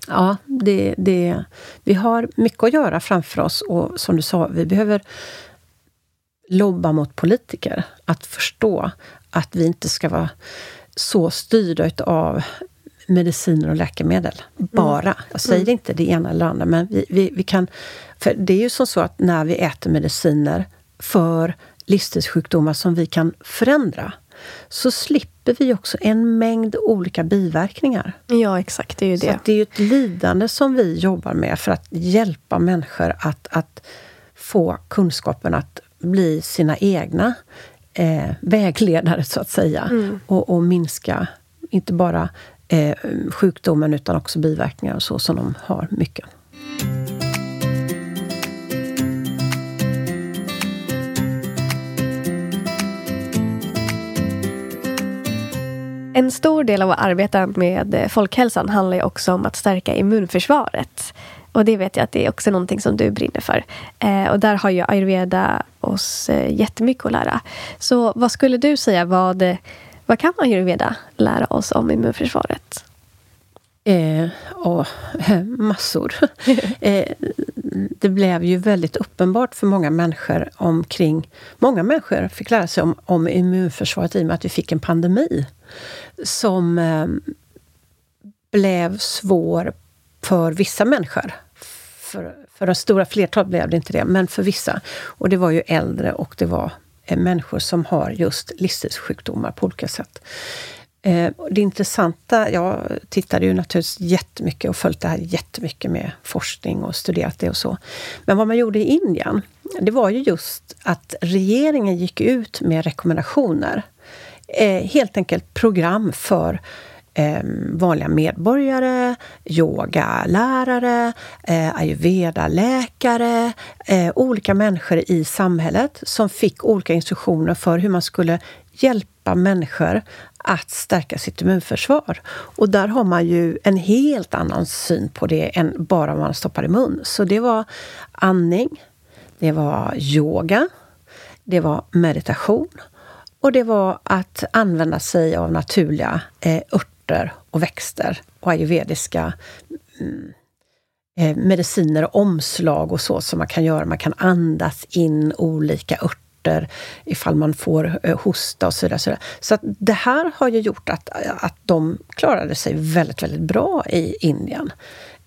Ja, det, det, vi har mycket att göra framför oss och som du sa, vi behöver lobba mot politiker. Att förstå att vi inte ska vara så styrda av mediciner och läkemedel. Bara. Jag säger inte det ena eller andra, men vi, vi, vi kan... För det är ju som så att när vi äter mediciner för livsstilssjukdomar som vi kan förändra, så slipper vi också en mängd olika biverkningar. Ja, exakt. Det är ju Så det. att det är ju ett lidande som vi jobbar med för att hjälpa människor att, att få kunskapen att bli sina egna eh, vägledare, så att säga. Och, och minska, inte bara eh, sjukdomen, utan också biverkningar och så som de har mycket. En stor del av att arbeta med eh, folkhälsan handlar ju också om att stärka immunförsvaret. Och det vet jag att det är också någonting som du brinner för. Eh, och där har ju ayurveda oss eh, jättemycket att lära. Så vad skulle du säga, vad, vad kan ayurveda lära oss om immunförsvaret? Eh, och, massor. eh, det blev ju väldigt uppenbart för många människor omkring... Många människor fick lära sig om, om immunförsvaret i och med att vi fick en pandemi som eh, blev svår för vissa människor. För, för det stora flertalet blev det inte det, men för vissa. Och det var ju äldre och det var eh, människor som har just livsstilssjukdomar på olika sätt. Eh, det intressanta, jag tittade ju naturligtvis jättemycket och följt det här jättemycket med forskning och studerat det och så. Men vad man gjorde i Indien, det var ju just att regeringen gick ut med rekommendationer. Eh, helt enkelt program för eh, vanliga medborgare, yogalärare, eh, ayurveda-läkare, eh, olika människor i samhället som fick olika instruktioner för hur man skulle hjälpa människor att stärka sitt immunförsvar. Och där har man ju en helt annan syn på det än bara man stoppar i mun. Så det var andning, det var yoga, det var meditation och det var att använda sig av naturliga eh, örter och växter och ayurvediska mm, eh, mediciner och omslag och så som man kan göra. Man kan andas in olika örter ifall man får eh, hosta och så vidare. Så, vidare. så att det här har ju gjort att, att de klarade sig väldigt, väldigt bra i Indien.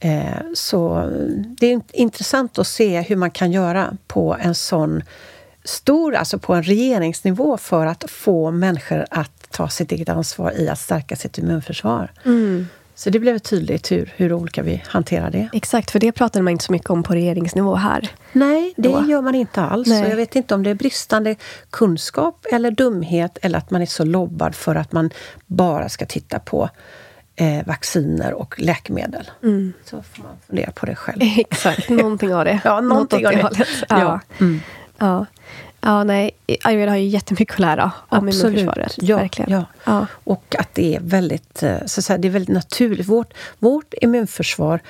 Eh, så det är intressant att se hur man kan göra på en sån stor, alltså på en regeringsnivå för att få människor att ta sitt eget ansvar i att stärka sitt immunförsvar. Mm. Så det blev tydligt hur, hur olika vi hanterar det. Exakt, för det pratade man inte så mycket om på regeringsnivå här. Nej, det då. gör man inte alls. Nej. jag vet inte om det är bristande kunskap eller dumhet eller att man är så lobbad för att man bara ska titta på eh, vacciner och läkemedel. Mm. Så får man fundera på det själv. Exakt, någonting av det. ja, någonting av det. Ja. Ja. Mm. Ja. Ja, nej. Ayurveda har ju jättemycket att lära om immunförsvaret. Ja, verkligen. Ja. ja. Och att det är väldigt, eh, så att säga, det är väldigt naturligt. Vårt, vårt immunförsvar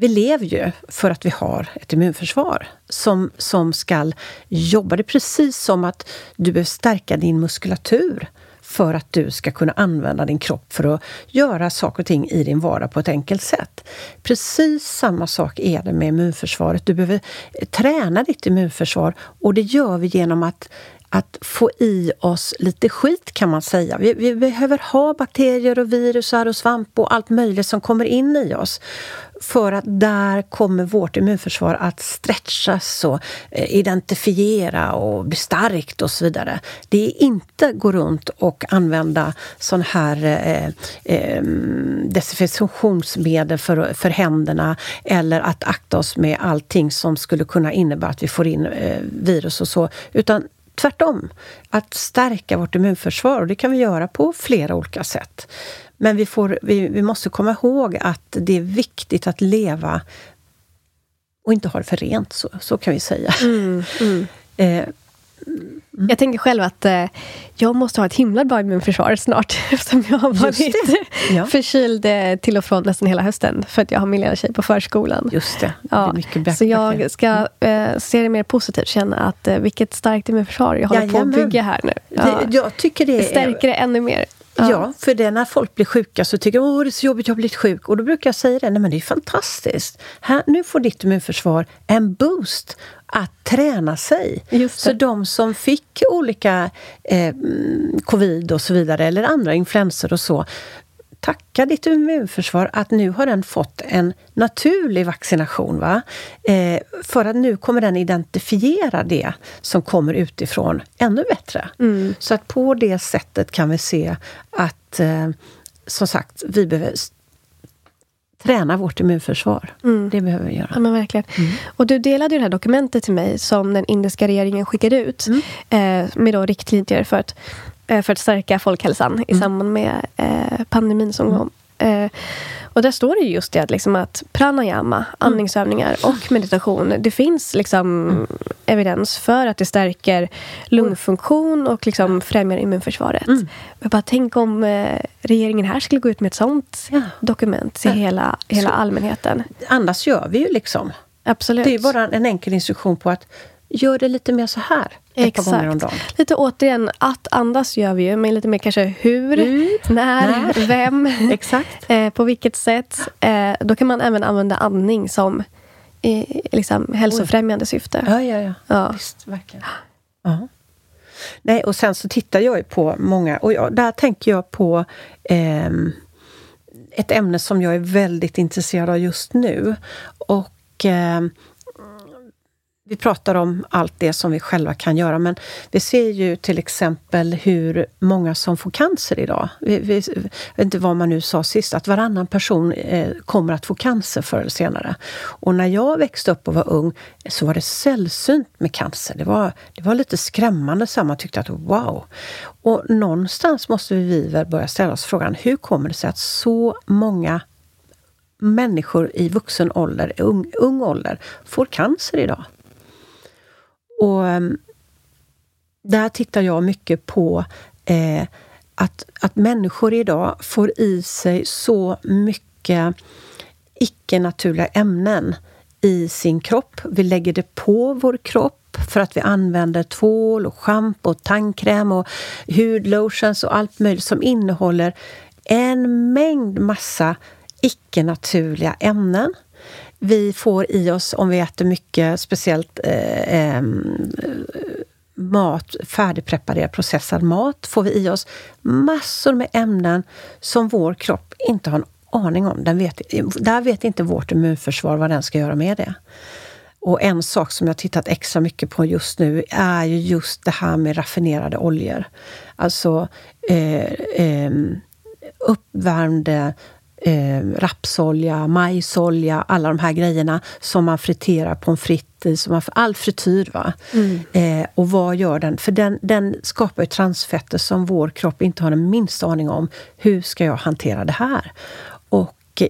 vi lever ju för att vi har ett immunförsvar som, som ska jobba. Det är precis som att du behöver stärka din muskulatur för att du ska kunna använda din kropp för att göra saker och ting i din vardag på ett enkelt sätt. Precis samma sak är det med immunförsvaret. Du behöver träna ditt immunförsvar och det gör vi genom att att få i oss lite skit kan man säga. Vi, vi, behöver ha bakterier och virusar och svamp och allt möjligt som kommer in i oss. För att där kommer vårt immunförsvar att stretchas och eh, identifiera och bli starkt och så vidare. Det är inte gå runt och använda sån här eh, eh, desinfektionsmedel för, för händerna eller att akta oss med allting som skulle kunna innebära att vi får in eh, virus och så. Utan tvärtom, att stärka vårt immunförsvar. Och det kan vi göra på flera olika sätt. Men vi, får, vi, vi måste komma ihåg att det är viktigt att leva och inte ha det för rent, så, så kan vi säga. Mm, mm. Eh, Mm. Jag tänker själv att eh, jag måste ha ett himla bra immunförsvar snart eftersom jag har varit ja. förkyld eh, till och från nästan hela hösten för att jag har min lilla tjej på förskolan. Just det. det ja, så jag ska eh, se det mer positivt, känna att eh, vilket starkt immunförsvar jag håller Jajamän. på att bygga här nu. Ja. Det, jag tycker det, det stärker det ännu mer. Ja. ja, för det när folk blir sjuka så tycker de att det är så jobbigt, jag har blivit sjuk. Och då brukar jag säga det, nej men det är fantastiskt. Här, nu får ditt immunförsvar en boost att träna sig. Så de som fick olika eh, covid och så vidare, eller andra influenser och så, tacka ditt immunförsvar att nu har den fått en naturlig vaccination. Va? Eh, för att nu kommer den identifiera det som kommer utifrån ännu bättre. Mm. Så att på det sättet kan vi se att eh, som sagt, vi behöver träna vårt immunförsvar. Mm. Det behöver vi göra. Ja, men verkligen. Mm. Och du delade ju det här dokumentet till mig som den indiska regeringen skickade ut mm. eh, med då riktlinjer för att, eh, för att stärka folkhälsan i mm. samband med eh, pandemin som mm. kom. Och där står det just det liksom att pranayama, mm. andningsövningar och meditation, det finns liksom mm. evidens för att det stärker lungfunktion och liksom främjar immunförsvaret. Mm. Jag bara tänk om eh, regeringen här skulle gå ut med ett sånt ja. dokument till hela, hela allmänheten. Annars gör vi ju liksom. Absolut. Det är bara en enkel instruktion på att gör det lite mer så här ett par gånger om dagen. Lite återigen, att andas gör vi ju, men lite mer kanske hur, Hur, när, när. vem, Exakt. eh, på vilket sätt. Eh, då kan man även använda andning som eh, liksom, hälsofrämjande syfte. Ja, ja, ja. Ja. Visst, verkligen. Ja. Nej, och sen så tittar jag ju på många, och jag, där tänker jag på ehm, ett ämne som jag är väldigt intresserad av just nu. Och ehm, vi pratar om allt det som vi själva kan göra, men vi ser ju till exempel hur många som får cancer idag. Vi, vi, jag vet inte vad man nu sa sist, att varannan person eh, kommer att få cancer förr eller senare. Och när jag växte upp och var ung så var det sällsynt med cancer. Det var, det var lite skrämmande, så man tyckte att wow. Och någonstans måste vi väl börja ställa oss frågan, hur kommer det sig att så många människor i vuxen ålder, ung, ung ålder, får cancer idag? Och ehm, där tittar jag mycket på eh, att, att människor idag får i sig så mycket icke-naturliga ämnen i sin kropp. Vi lägger det på vår kropp för att vi använder tvål och schampo och tandkräm och hudlotions och allt möjligt som innehåller en mängd massa icke-naturliga ämnen. Vi får i oss, om vi äter mycket, speciellt eh, eh, mat, färdigpreparerad processad mat, får vi i oss massor med ämnen som vår kropp inte har en aning om. Den vet, där vet inte vårt immunförsvar vad den ska göra med det. Och en sak som jag tittat extra mycket på just nu är ju just det här med raffinerade oljor. Alltså eh, eh, uppvärmde eh, rapsolja, majsolja, alla de här grejerna som man friterar pommes frites i, som man, all frityr. Va? Eh, och vad gör den? För den, den skapar ju transfetter som vår kropp inte har den minsta aning om. Hur ska jag hantera det här? Och eh,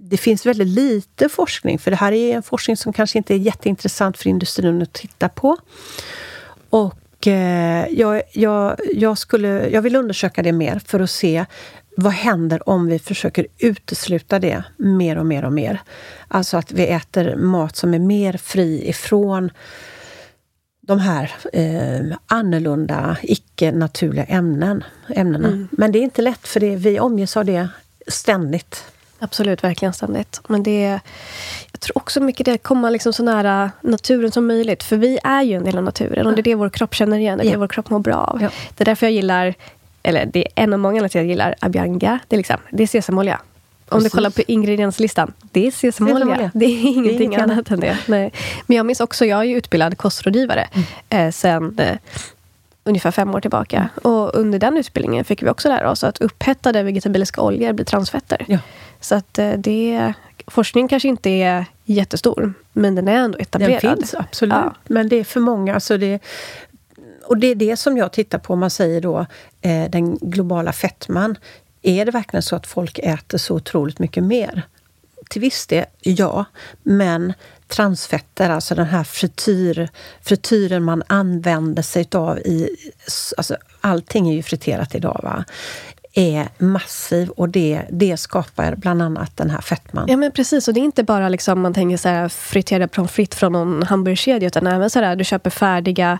det finns väldigt lite forskning, för det här är en forskning som kanske inte är jätteintressant för industrin att titta på. Och eh, jag, jag, jag, skulle, jag vill undersöka det mer för att se vad händer om vi försöker utesluta det mer och mer och mer? Alltså att vi äter mat som är mer fri ifrån de här eh, annorlunda, icke-naturliga ämnen, ämnena. Mm. Men det är inte lätt, för det, vi omges av det ständigt. Absolut, verkligen ständigt. Men det, jag tror också mycket det komma liksom så nära naturen som möjligt. För vi är ju en del av naturen och det är det vår kropp känner igen. Det är det Ja. vår kropp mår bra av. Ja. Det är därför jag gillar, eller det är en av många anledningar till att jag gillar Abianga. Det är, liksom, det är sesamolja. Om du Precis. kollar på ingredienslistan, det är sesamolja. Sesamolja. Det är ingenting inget annat än det. Nej. Men jag minns också, jag är ju utbildad kostrådgivare Mm. eh, sen eh, ungefär fem år tillbaka. Och under den utbildningen fick vi också lära oss att upphettade vegetabiliska oljor blir transfetter. Ja. Så att eh, det, forskning kanske inte är jättestor, men den är ändå etablerad. Den finns, absolut. Ja. Men det är för många. Alltså det, och det är det som jag tittar på, om man säger då eh, den globala fettman. Är det verkligen så att folk äter så otroligt mycket mer? Till viss del, ja. Men transfetter, alltså den här frityr, frityren man använder sig av i... Alltså allting är ju friterat idag, va? Är massiv och det, det skapar bland annat den här fettman. Ja, men precis. Och det är inte bara liksom, man tänker så här, friterade pommes frites från någon hamburgerkedja, utan även så här, du köper färdiga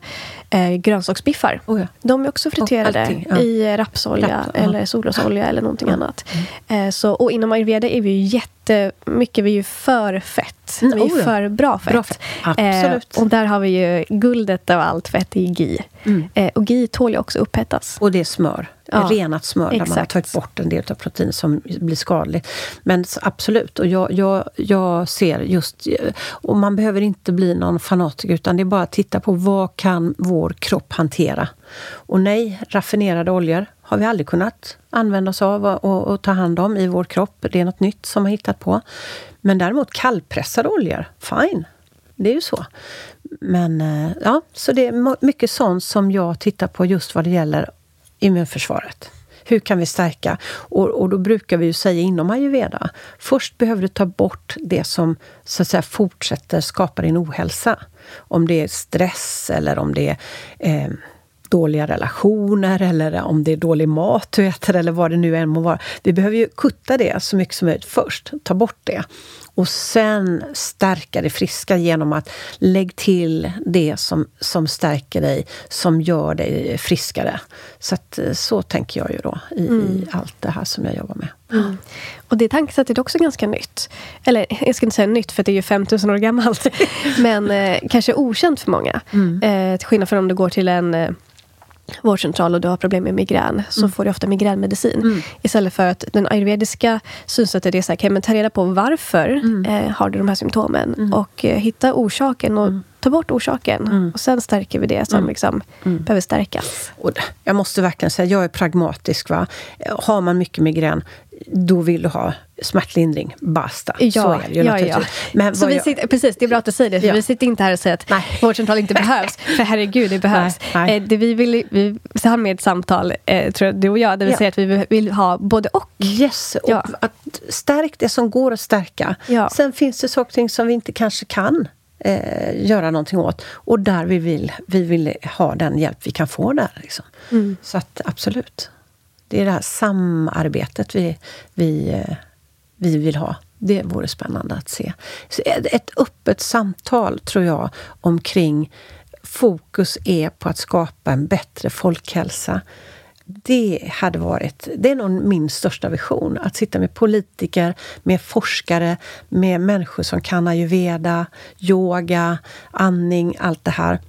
eh, grönsaksbiffar. Oh ja. De är också friterade allting, ja. i rapsolja Raps, ja. eller solrosolja eller någonting annat. Eh, så, och inom ayurveda är vi ju jättemycket, vi är ju för fett. Mm, vi är oh ja. för bra fett. Bra fett. Absolut. Eh, och där har vi ju guldet av allt fett i ghee. Mm. Eh, och ghee tål ju också upphettas. Och det är smör. Ja, renat smör där man har exakt. tagit bort en del av protein som blir skadligt. Men absolut, och jag, jag, jag ser just... Och man behöver inte bli någon fanatiker utan det är bara att titta på vad kan vår kropp hantera. Och nej, raffinerade oljor har vi aldrig kunnat använda oss av och, och, ta hand om i vår kropp. Det är något nytt som man hittat på. Men däremot kallpressade oljor, fine. Det är ju så. Men eh, ja, så det är mycket sånt som jag tittar på just vad det gäller immunförsvaret. Hur kan vi stärka? Och, och då brukar vi ju säga inom ayurveda, först behöver du ta bort det som så att säga fortsätter skapa din ohälsa. Om det är stress eller om det är eh, dåliga relationer eller om det är dålig mat du äter eller vad det nu än må vara. Vi behöver ju kutta det så mycket som möjligt först, ta bort det. Och sen stärka det friska genom att lägg till det som, som stärker dig, som gör dig friskare. Så, att, eh, så tänker jag ju då i, mm. i allt det här som jag jobbar med. Mm. Och det tankesättet är också ganska nytt. Eller jag ska inte säga nytt, för det är ju 5000 år gammalt. Men eh, kanske okänt för många. Mm. Eh, till skillnad från om du går till en eh, vårdcentral och du har problem med migrän så mm. får du ofta migränmedicin. Mm. Istället för att den ayurvediska synsättet är så här, okay, men ta reda på varför mm. eh, har du de här symptomen mm. och eh, hitta orsaken och mm. ta bort orsaken. Mm. Och sen stärker vi det som liksom, behöver stärkas. Och jag måste verkligen säga, jag är pragmatisk. Va? Har man mycket migrän, då vill du ha smärtlindring. Basta. Ja, så är det ju ja, ja. Men så vi jag... sitter, precis, det är bra att du säger det. För ja. Vi sitter inte här och säger att nej. vårdcentral inte behövs. För herregud, det behövs. Nej, nej. Eh, det vi vill vi har med ett samtal, eh, tror jag, du och jag, där vi ja. säger att vi vill ha både och. Yes, och ja. att stärk det som går att stärka. Sen finns det saker som vi inte kanske kan eh, göra någonting åt. Och där vi vill, vi vill ha den hjälp vi kan få där. Liksom. Mm. Så att absolut. Det är det här samarbetet vi, vi, eh, vi vill ha. Det vore spännande att se. Ett öppet samtal, tror jag, omkring fokus är på att skapa en bättre folkhälsa. Det hade varit, det är nog min största vision. Att sitta med politiker, med forskare, med människor som kan ayurveda, yoga, andning, allt det här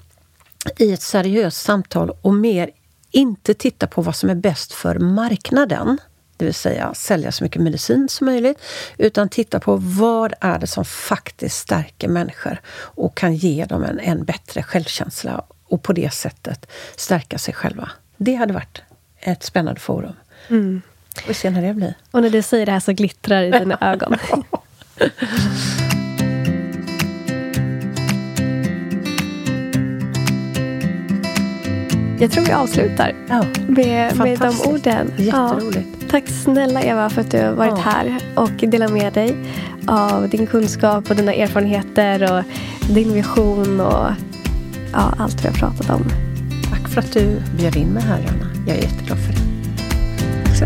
i ett seriöst samtal och mer inte titta på vad som är bäst för marknaden, det vill säga sälja så mycket medicin som möjligt, utan titta på vad är det som faktiskt stärker människor och kan ge dem en, en bättre självkänsla och på det sättet stärka sig själva. Det hade varit ett spännande forum. Mm. Vi ser när det blir. Och när du säger det här så glittrar i dina ögon. Jag tror vi avslutar ja, med, med de orden. Jätteroligt. Ja. Tack snälla Eva för att du har varit ja. här och delat med dig av din kunskap och dina erfarenheter och din vision och ja, allt vi har pratat om. Tack för att du bjöd in mig här, Johanna. Jag är jätteglad för det. Tack så